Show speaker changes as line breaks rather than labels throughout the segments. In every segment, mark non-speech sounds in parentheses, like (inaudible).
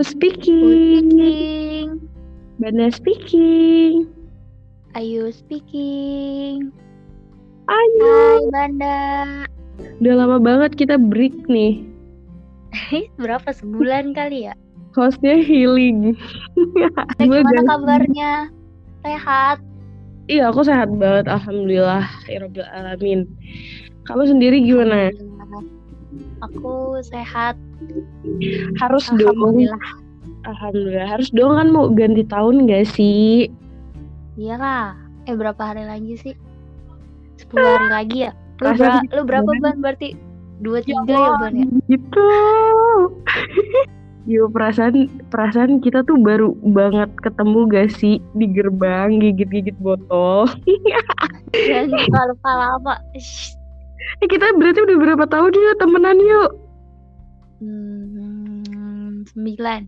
Speaking?
speaking?
Banda speaking.
Ayu speaking.
Ayo.
Hai Banda.
Udah lama banget kita break nih.
Berapa sebulan (laughs) kali ya?
Hostnya healing.
Eh, gimana kabarnya? Sehat?
Iya, aku sehat banget. Alhamdulillah. Ya Alamin. Kamu sendiri gimana?
Aku sehat.
Harus dong.
Alhamdulillah.
Harus dong kan mau ganti tahun gak sih?
Iyalah. Eh berapa hari lagi sih? 10 hari lagi ya? Lu, bera- lu berapa ban berarti? Dua tiga ya ban ya?
Gitu. (laughs) Yo perasaan perasaan kita tuh baru banget ketemu gak sih di gerbang gigit-gigit botol. (laughs)
Dan kalau lama. Shh.
Eh kita berarti udah berapa tahun ya temenan yuk?
Hmm, sembilan.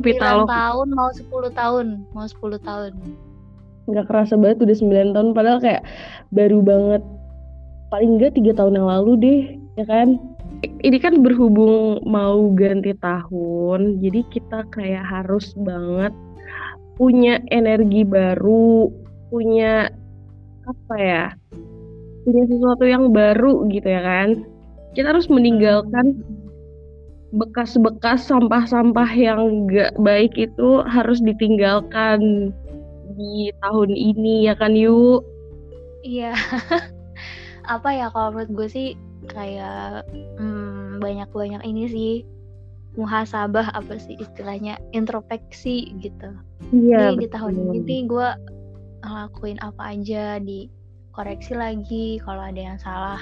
Kita
9
loh
tahun mau 10 tahun. Mau 10 tahun.
nggak kerasa banget udah 9 tahun padahal kayak baru banget paling enggak tiga tahun yang lalu deh ya kan ini kan berhubung mau ganti tahun jadi kita kayak harus banget punya energi baru punya apa ya punya sesuatu yang baru gitu ya kan kita harus meninggalkan bekas-bekas sampah-sampah yang gak baik itu harus ditinggalkan di tahun ini ya kan yuk
Iya. (laughs) Apa ya kalau menurut gue sih kayak hmm, banyak-banyak ini sih muhasabah apa sih istilahnya introspeksi gitu.
iya
Nih di tahun ini gue ngelakuin apa aja dikoreksi lagi kalau ada yang salah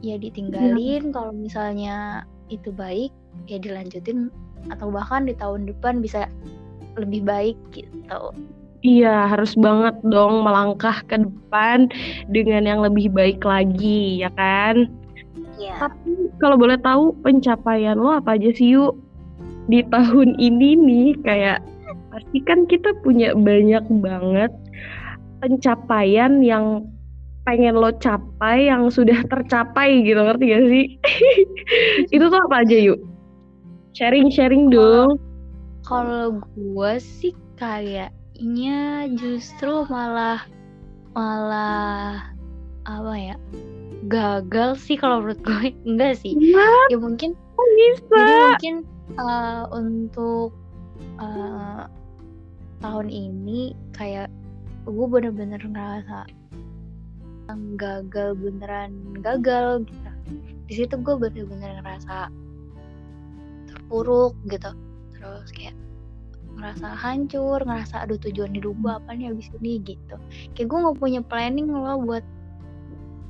ya ditinggalin kalau misalnya itu baik ya dilanjutin atau bahkan di tahun depan bisa lebih baik gitu.
Iya, harus banget dong melangkah ke depan dengan yang lebih baik lagi, ya kan?
Iya.
Tapi kalau boleh tahu pencapaian lo apa aja sih yuk di tahun ini nih kayak pasti kan kita punya banyak banget pencapaian yang pengen lo capai yang sudah tercapai gitu ngerti gak sih? (laughs) Itu tuh apa aja yuk? Sharing-sharing dong.
Kalau gue sih kayaknya justru malah malah apa ya gagal sih kalau menurut gue (laughs) enggak sih
Wah,
ya mungkin
bisa.
jadi mungkin eh, untuk eh, tahun ini kayak gue bener-bener ngerasa gagal beneran gagal gitu. Di situ gue bener-bener ngerasa terpuruk gitu. Terus kayak ngerasa hancur ngerasa aduh tujuan hidup gue apa nih abis ini? gitu. Kayak gue nggak punya planning loh buat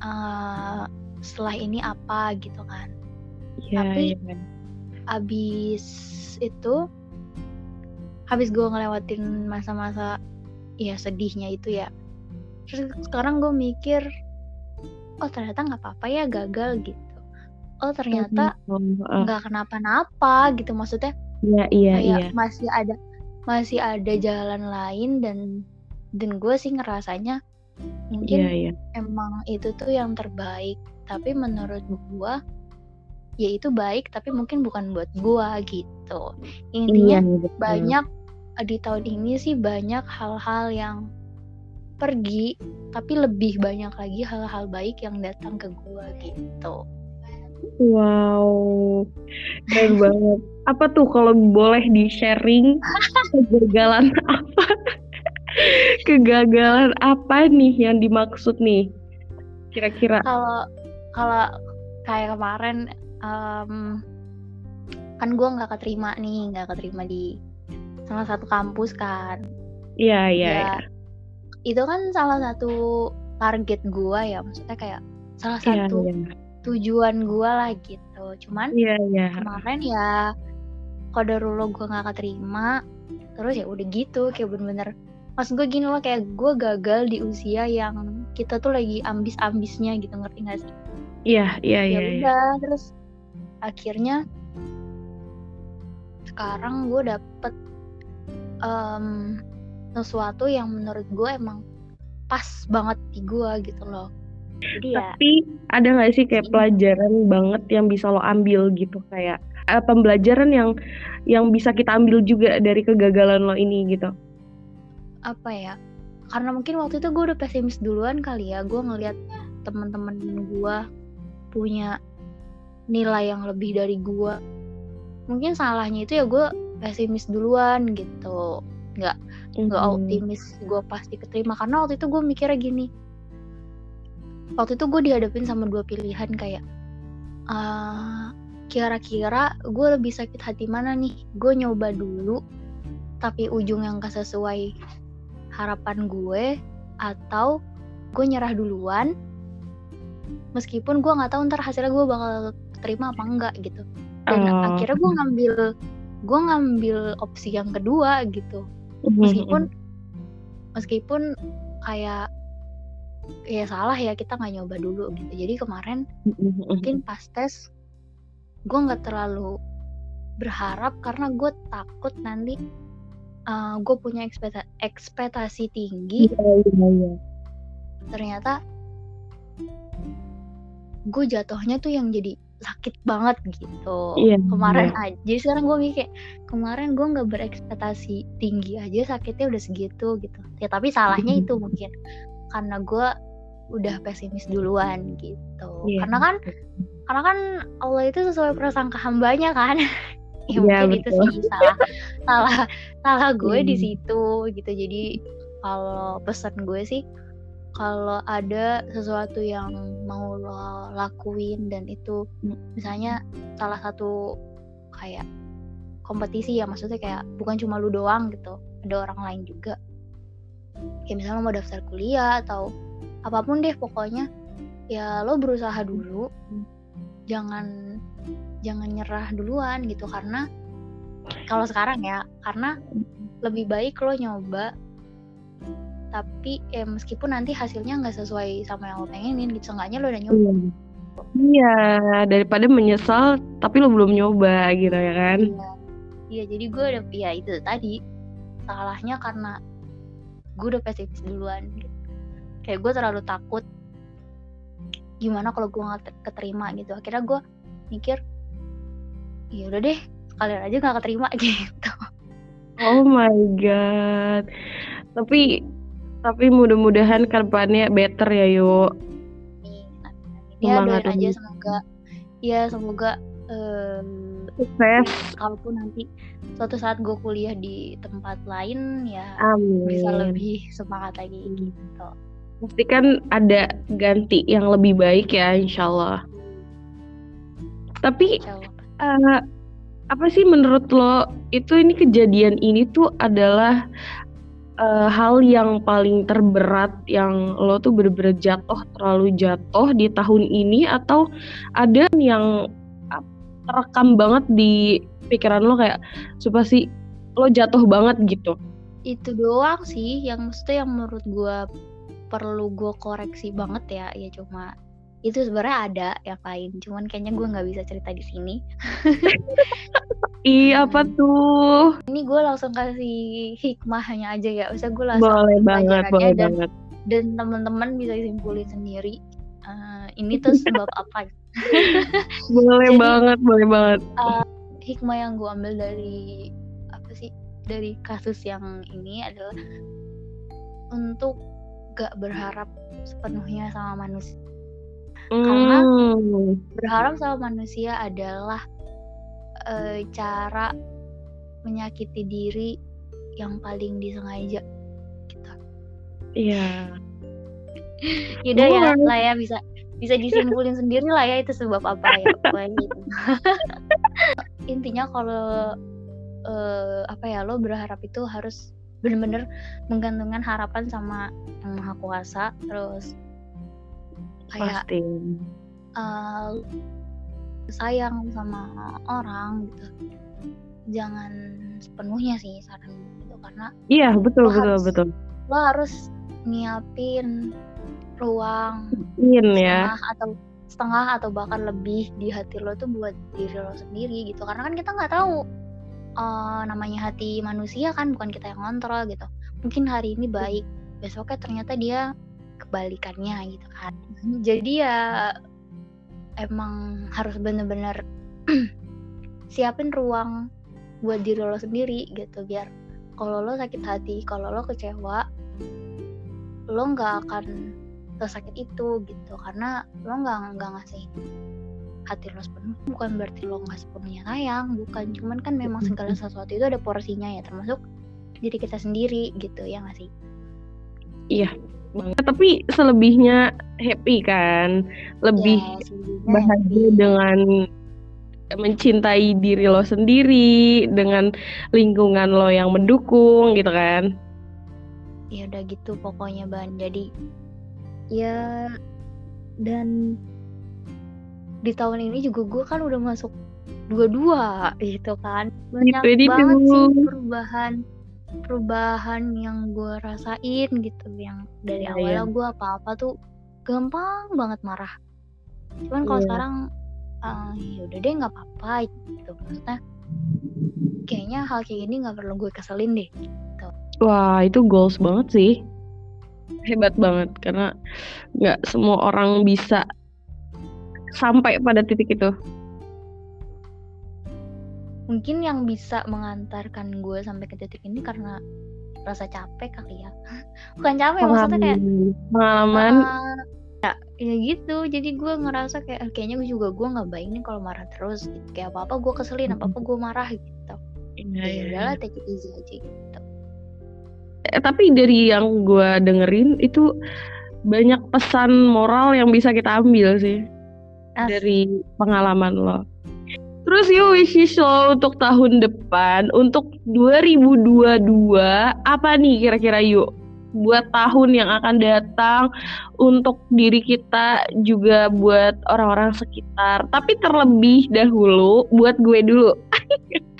eh, setelah ini apa gitu kan.
Iya,
Tapi-
iya.
abis itu habis gue ngelewatin masa-masa ya sedihnya itu ya terus sekarang gue mikir oh ternyata nggak apa-apa ya gagal gitu oh ternyata nggak kenapa-napa gitu maksudnya
Iya, iya, iya.
masih ada masih ada jalan lain dan dan gue sih ngerasanya mungkin
Iya, iya.
emang itu tuh yang terbaik tapi menurut gue ya itu baik tapi mungkin bukan buat gue gitu intinya
Iya, betul.
banyak di tahun ini sih banyak hal-hal yang pergi tapi lebih banyak lagi hal-hal baik yang datang ke gue gitu
Wow, keren (laughs) banget. Apa tuh kalau boleh di-sharing (laughs) kegagalan apa? Kegagalan apa nih yang dimaksud nih? Kira-kira?
kalau kalau kayak kemarin em, kan gue nggak keterima nih nggak keterima di salah satu kampus kan
Iya, iya,
Ya,
iya.
Itu kan salah satu target gue ya maksudnya kayak salah
Iya,
satu
iya.
tujuan gue lah gitu cuman
Iya, iya.
kemarin ya kodarullah gue nggak keterima terus ya udah gitu kayak bener-bener maksud gue gini loh kayak gue gagal di usia yang kita tuh lagi ambis-ambisnya gitu ngerti gak sih
Iya, iya,
ya
iya. iya.
udah terus akhirnya sekarang gue dapet em, sesuatu yang menurut gue emang pas banget di gue gitu loh. Jadi ya
Tapi ada nggak sih kayak pelajaran banget yang bisa lo ambil gitu? Kayak uh, pembelajaran yang yang bisa kita ambil juga dari kegagalan lo ini gitu?
Apa ya? Karena mungkin waktu itu gue udah pesimis duluan kali ya. Gue ngeliat teman-teman gue punya nilai yang lebih dari gue mungkin salahnya itu ya gue pesimis duluan gitu nggak nggak mm-hmm. optimis gue pasti keterima karena waktu itu gue mikirnya gini waktu itu gue dihadapin sama dua pilihan kayak uh, kira-kira gue lebih sakit hati mana nih gue nyoba dulu tapi ujung yang gak sesuai harapan gue atau gue nyerah duluan meskipun gue nggak tahu ntar hasilnya gue bakal terima apa enggak gitu dan uh. akhirnya gue ngambil gue ngambil opsi yang kedua gitu. Meskipun meskipun kayak ya salah ya kita nggak nyoba dulu gitu jadi kemarin mm-hmm. mungkin pas tes gue nggak terlalu berharap karena gue takut nanti uh, gue punya ekspekta ekspektasi tinggi iya, iya, iya. ternyata gue jatuhnya tuh yang jadi sakit banget gitu iya, kemarin iya. aja jadi sekarang gue mikir kemarin gue nggak berekspektasi tinggi aja sakitnya udah segitu gitu ya tapi salahnya itu mungkin karena gue udah pesimis duluan gitu yeah. karena kan karena kan Allah itu sesuai prasangka hambanya kan (laughs) ya yeah, mungkin betul. itu sih salah salah salah gue hmm. di situ gitu jadi kalau pesan gue sih kalau ada sesuatu yang mau lo lakuin dan itu misalnya salah satu kayak kompetisi ya maksudnya kayak bukan cuma lu doang gitu ada orang lain juga. Kayak misalnya lo mau daftar kuliah atau apa pun deh pokoknya ya lo berusaha dulu. Jangan jangan nyerah duluan gitu karena kalau sekarang ya karena lebih baik lo nyoba tapi ya meskipun nanti hasilnya nggak sesuai sama yang lo pengenin gitu seenggaknya lo udah nyoba.
Iya daripada menyesal tapi lo belum nyoba gitu ya kan?
Iya, iya jadi gue udah ya itu tadi salahnya karena gue udah pesimis duluan. Gitu. kayak gue terlalu takut gimana kalau gue nggak keterima gitu. Akhirnya gue mikir ya udah deh sekalian aja nggak keterima (laughs) gitu.
Oh my god. Tapi tapi mudah-mudahan ke depannya better ya yuk
ya doain aja semoga ya semoga um, sukses. kalaupun nanti suatu saat gue kuliah di tempat lain ya Amin. bisa lebih semangat lagi gitu.
Pasti kan ada ganti yang lebih baik ya insyaallah. Tapi Uh, apa sih menurut lo itu ini kejadian ini tuh adalah uh, hal yang paling terberat yang lo tuh bener-bener jatuh terlalu jatuh di tahun ini atau ada yang terekam banget di pikiran lo kayak supaya sih lo jatuh banget gitu?
Itu doang sih yang mesti yang menurut gue perlu gue koreksi banget ya ya cuma itu sebenarnya ada yang lain cuman kayaknya gue nggak bisa cerita di sini. (laughs)
Iya apa tuh?
Ini gue langsung kasih hikmahnya aja ya. Usah gue langsung
boleh banget boleh
dan,
banget.
dan teman-teman bisa simpulin sendiri uh, ini tuh sebab apa? (laughs)
Boleh Jadi, banget boleh banget.
uh, hikmah yang gue ambil dari apa sih dari kasus yang ini adalah untuk gak berharap sepenuhnya sama manusia karena hmm. berharap sama manusia adalah e, cara menyakiti diri yang paling disengaja gitu.
Iya. (laughs)
Yaudah ya lah ya bisa bisa disimpulin sendiri lah ya itu sebab apa ya gitu. (laughs) Intinya kalau uh, apa ya lo berharap itu harus benar-benar menggantungkan harapan sama yang maha kuasa terus kayak Pasti. Uh, sayang sama orang gitu jangan sepenuhnya sih saran gitu karena
iya betul betul harus, betul
lo harus nyiapin ruang
In, ya.
atau setengah atau bahkan lebih di hati lo tuh buat diri lo sendiri gitu karena kan kita nggak tahu uh, namanya hati manusia kan bukan kita yang kontrol gitu mungkin hari ini baik besoknya ternyata dia kebalikannya gitu kan. Jadi ya emang harus bener-bener (clears throat) siapin ruang buat diri lo sendiri gitu biar kalau lo sakit hati kalau lo kecewa lo nggak akan sesakit itu gitu. Karena lo nggak nggak ngasih hati lo sepenuh. Bukan berarti lo nggak sepenuhnya sayang bukan. Cuman kan memang segala sesuatu itu ada porsinya ya termasuk diri kita sendiri gitu ya nggak sih
iya. Banget tapi selebihnya happy kan? Lebih
Ya,
bahagia dengan mencintai diri lo sendiri dengan lingkungan lo yang mendukung gitu kan?
Ya udah gitu pokoknya ban. Jadi ya dan di tahun ini juga gue kan udah masuk dua-dua gitu kan. Banyak
Gitu, itu.
banget sih perubahan perubahan yang gue rasain gitu yang dari
Iya,
awalnya gue apa-apa tuh gampang banget marah cuman kalau
Iya.
sekarang eh, ya udah deh nggak apa-apa gitu maksudnya kayaknya hal kayak gini nggak perlu gue keselin deh
Wah, itu goals banget sih. Hebat banget karena nggak semua orang bisa sampai pada titik itu.
Mungkin yang bisa mengantarkan gue sampai ke titik ini karena rasa capek kali ya. (laughs) Bukan capek maksudnya kayak
pengalaman.
Uh, ya, ya gitu. Jadi gue ngerasa kayak "Ah, kayaknya gue juga gue nggak baik nih kalau marah terus gitu. Kayak apa apa gue keselin apa apa gue marah gitu.
Iya,
ya
iya.
udahlah take it easy aja gitu.
Eh, tapi dari yang gue dengerin itu banyak pesan moral yang bisa kita ambil sih
Asik.
dari pengalaman lo. Terus yuk wishes lo untuk tahun depan, untuk 2022 apa nih kira-kira yuk? Buat tahun yang akan datang untuk diri kita juga buat orang-orang sekitar. Tapi terlebih dahulu buat gue dulu.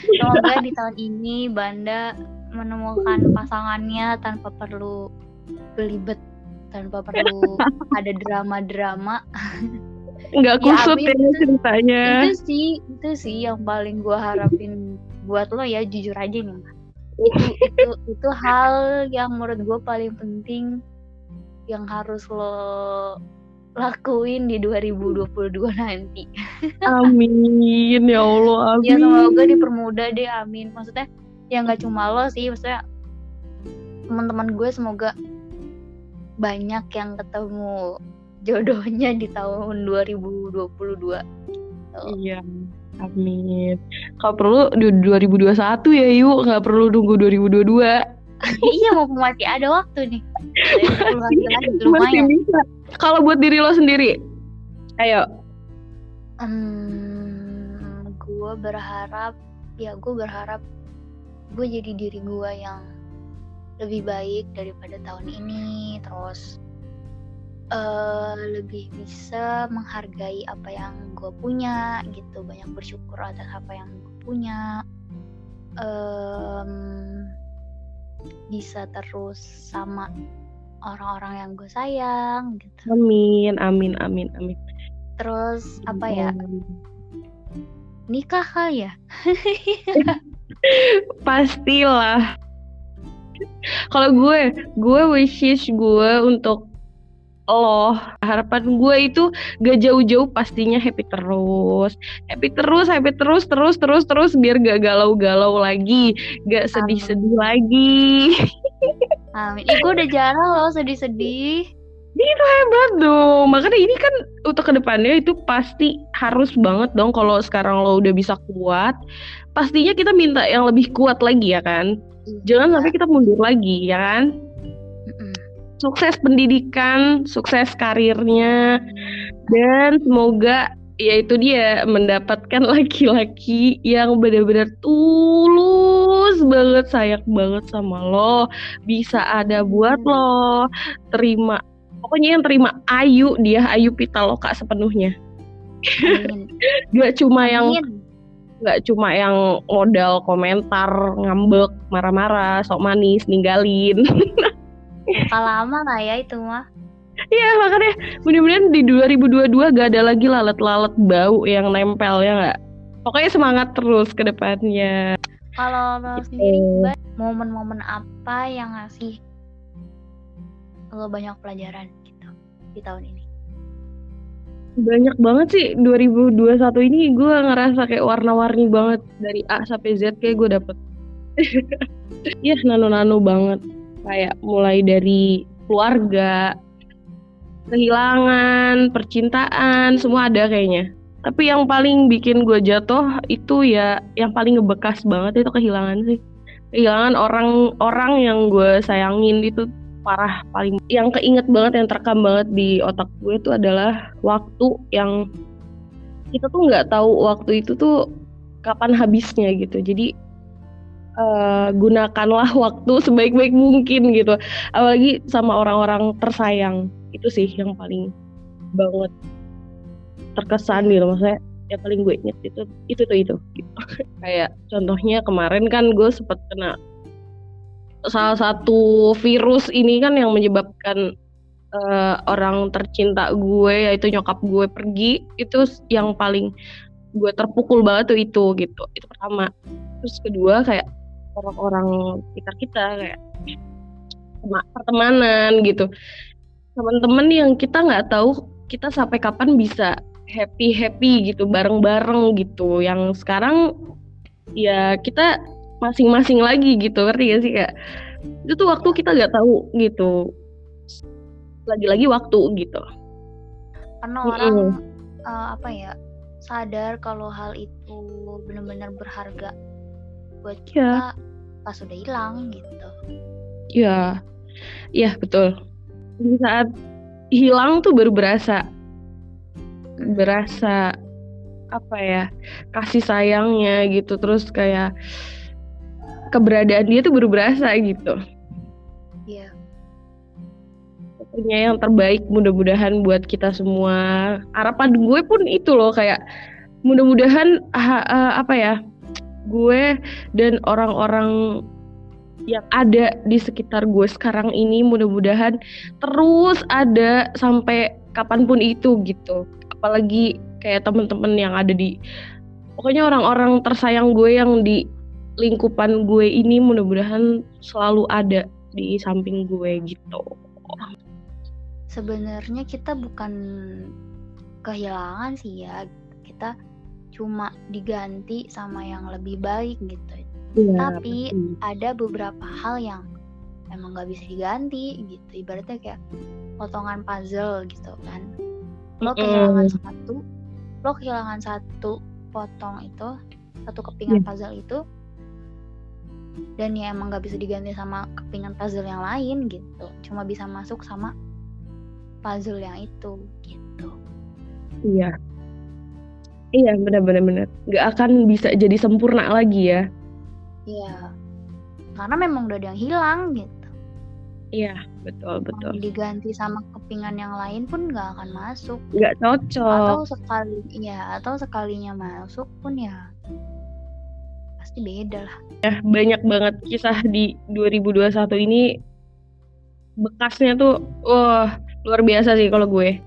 semoga (laughs) di tahun ini Banda menemukan pasangannya tanpa perlu belibet tanpa perlu (laughs) ada drama-drama (laughs)
Nggak
Ya,
kusut ya.
Itu-
ceritanya.
itu sih itu sih yang paling gue harapin buat lo ya jujur aja nih Mas. itu itu itu hal yang menurut gue paling penting yang harus lo lakuin di 2022 nanti
Amin ya Allah, amin.
ya semoga dipermudah deh amin maksudnya ya nggak cuma lo sih maksudnya teman-teman gue semoga banyak yang ketemu jodohnya di tahun 2022
Iya, amin. Kalau perlu di 2021 ya yuk, nggak perlu nunggu 2022. (laughs)
iya mau masih ada waktu nih Dari 10 hari lagi
Masih bisa. Kalau buat diri lo sendiri, ayo.
hmm, gue berharap ya gue berharap gue jadi diri gue yang lebih baik daripada tahun ini terus eh lebih bisa menghargai apa yang gue punya gitu. Banyak bersyukur atas apa yang gue punya. Em, bisa terus sama orang-orang yang gue sayang gitu.
Amin, amin, amin, amin.
terus apa ya? Nikah kali ya? (laughs)
Pastilah. Kalau gue, gue wishes gue untuk lo harapan gue itu gak jauh-jauh pastinya happy terus. Happy terus happy terus terus terus terus biar gak galau-galau lagi gak sedih-sedih lagi.
Amin. Ih, gue udah jarang loh sedih-sedih.
hebat dong. Makanya ini kan untuk ke depannya itu pasti harus banget dong kalau sekarang lo udah bisa kuat. Pastinya kita minta yang lebih kuat lagi ya kan? Jangan sampai kita mundur lagi ya kan. Sukses pendidikan sukses karirnya dan semoga ya itu dia mendapatkan laki-laki yang benar-benar tulus banget sayang banget sama lo bisa ada buat lo terima pokoknya yang terima Ayu dia Ayu Pitaloka sepenuhnya. (laughs) Gak cuma yang
Amin.
nggak cuma yang modal komentar ngambek marah-marah sok manis ninggalin (laughs)
Bakal lama lah ya itu mah.
Iya makanya mudah-mudahan di 2022 gak ada lagi lalat-lalat bau yang nempel ya nggak? Pokoknya semangat terus ke depannya.
Kalau lo sendiri, Ban, momen-momen apa yang ngasih lo banyak pelajaran gitu di tahun ini?
banyak banget sih. 2021 ini gue ngerasa kayak warna-warni banget. Dari A sampai Z kayak gue dapet. (laughs) Iya nano-nano banget kayak mulai dari keluarga kehilangan percintaan semua ada kayaknya. Tapi yang paling bikin gue jatuh itu ya yang paling ngebekas banget itu kehilangan sih. Kehilangan orang-orang yang gue sayangin itu parah paling. Yang keinget banget yang terekam banget di otak gue itu adalah waktu yang kita tuh nggak tahu waktu itu tuh kapan habisnya gitu. Jadi uh, gunakanlah (laughs) waktu sebaik-baik mungkin gitu. Apalagi sama orang-orang tersayang. Itu sih yang paling banget terkesan gitu. Maksudnya yang paling gue inget itu itu tuh itu. Gitu. (laughs) kayak contohnya kemarin kan gue sempet kena salah satu virus ini kan yang menyebabkan uh, orang tercinta gue yaitu nyokap gue pergi itu yang paling gue terpukul banget tuh itu gitu. Itu pertama. Terus kedua kayak orang-orang sekitar kita kayak pertemanan gitu. Teman-teman yang kita nggak tahu kita sampai kapan bisa happy happy gitu bareng-bareng gitu. Yang sekarang ya kita masing-masing lagi gitu ngerti gak sih kak itu tuh waktu kita nggak tahu gitu. Lagi-lagi waktu gitu.
Karena orang mm uh, apa ya sadar kalau hal itu benar-benar berharga buat kita pas udah hilang gitu.
Ya iya betul. Di saat hilang tuh baru berasa. Berasa apa ya kasih sayangnya gitu. Terus kayak keberadaan dia tuh baru berasa gitu.
Iya.
Punya yang terbaik mudah-mudahan buat kita semua. Harapan gue pun itu loh kayak mudah-mudahan uh, apa ya gue dan orang-orang yang ada di sekitar gue sekarang ini mudah-mudahan terus ada sampai kapan pun itu gitu apalagi kayak temen-temen yang ada di pokoknya orang-orang tersayang gue yang di lingkupan gue ini mudah-mudahan selalu ada di samping gue gitu.
Sebenarnya kita bukan kehilangan sih ya, kita cuma diganti sama yang lebih baik gitu. Ya, Tapi betul. ada beberapa hal yang emang gak bisa diganti gitu. Ibaratnya kayak potongan puzzle gitu kan lo kehilangan mm. satu lo kehilangan satu potong itu satu kepingan yeah. puzzle itu dan ya emang gak bisa diganti sama kepingan puzzle yang lain gitu cuma bisa masuk sama puzzle yang itu gitu
iya iya benar-benar benar nggak akan bisa jadi sempurna lagi ya
iya karena memang udah ada yang hilang gitu
Iya, betul betul.
diganti sama kepingan yang lain pun nggak akan masuk.
Nggak cocok.
Atau sekali, ya atau sekalinya masuk pun ya pasti beda lah.
Ya banyak banget kisah di 2021 ini bekasnya tuh, wah luar biasa sih kalau gue.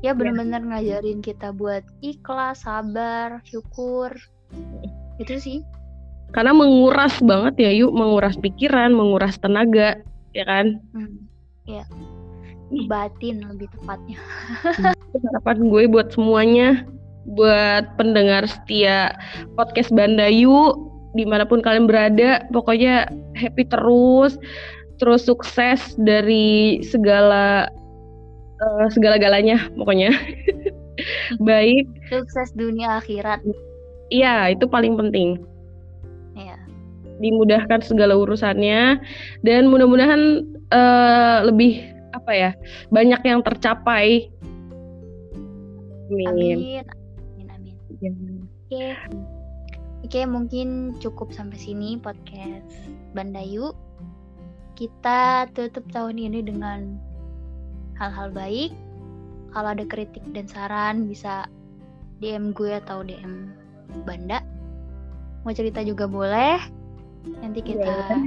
Ya benar-benar ngajarin kita buat ikhlas, sabar, syukur. Itu sih.
Karena menguras banget ya, yuk menguras pikiran, menguras tenaga ya kan?
Hmm, ya. Batin lebih tepatnya.
Harapan gue buat semuanya, buat pendengar setia podcast Bandayu, di mana pun kalian berada, pokoknya happy terus, terus sukses dari segala uh, segala-galanya, pokoknya. (laughs) Baik.
Sukses dunia akhirat.
Iya, itu paling penting dimudahkan segala urusannya dan mudah-mudahan uh, lebih apa ya banyak yang tercapai.
Amin. Amin. Amin. Ya. Oke. Oke, mungkin cukup sampai sini podcast Bandayu. Kita tutup tahun ini dengan hal-hal baik. Kalau ada kritik dan saran bisa DM gue atau DM Banda. Mau cerita juga boleh Nanti kita yeah.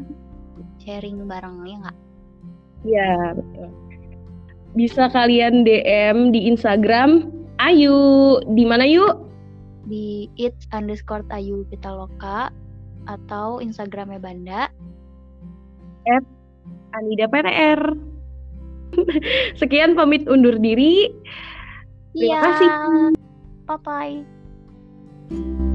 sharing bareng ya nggak?
Iya betul. Bisa kalian DM di Instagram Ayu di mana yuk?
Di it underscore Ayu Pitaloka atau Instagramnya Banda.
At Anida PTR. (laughs) Sekian pamit undur diri. Terima
ya.
kasih.
Bye bye.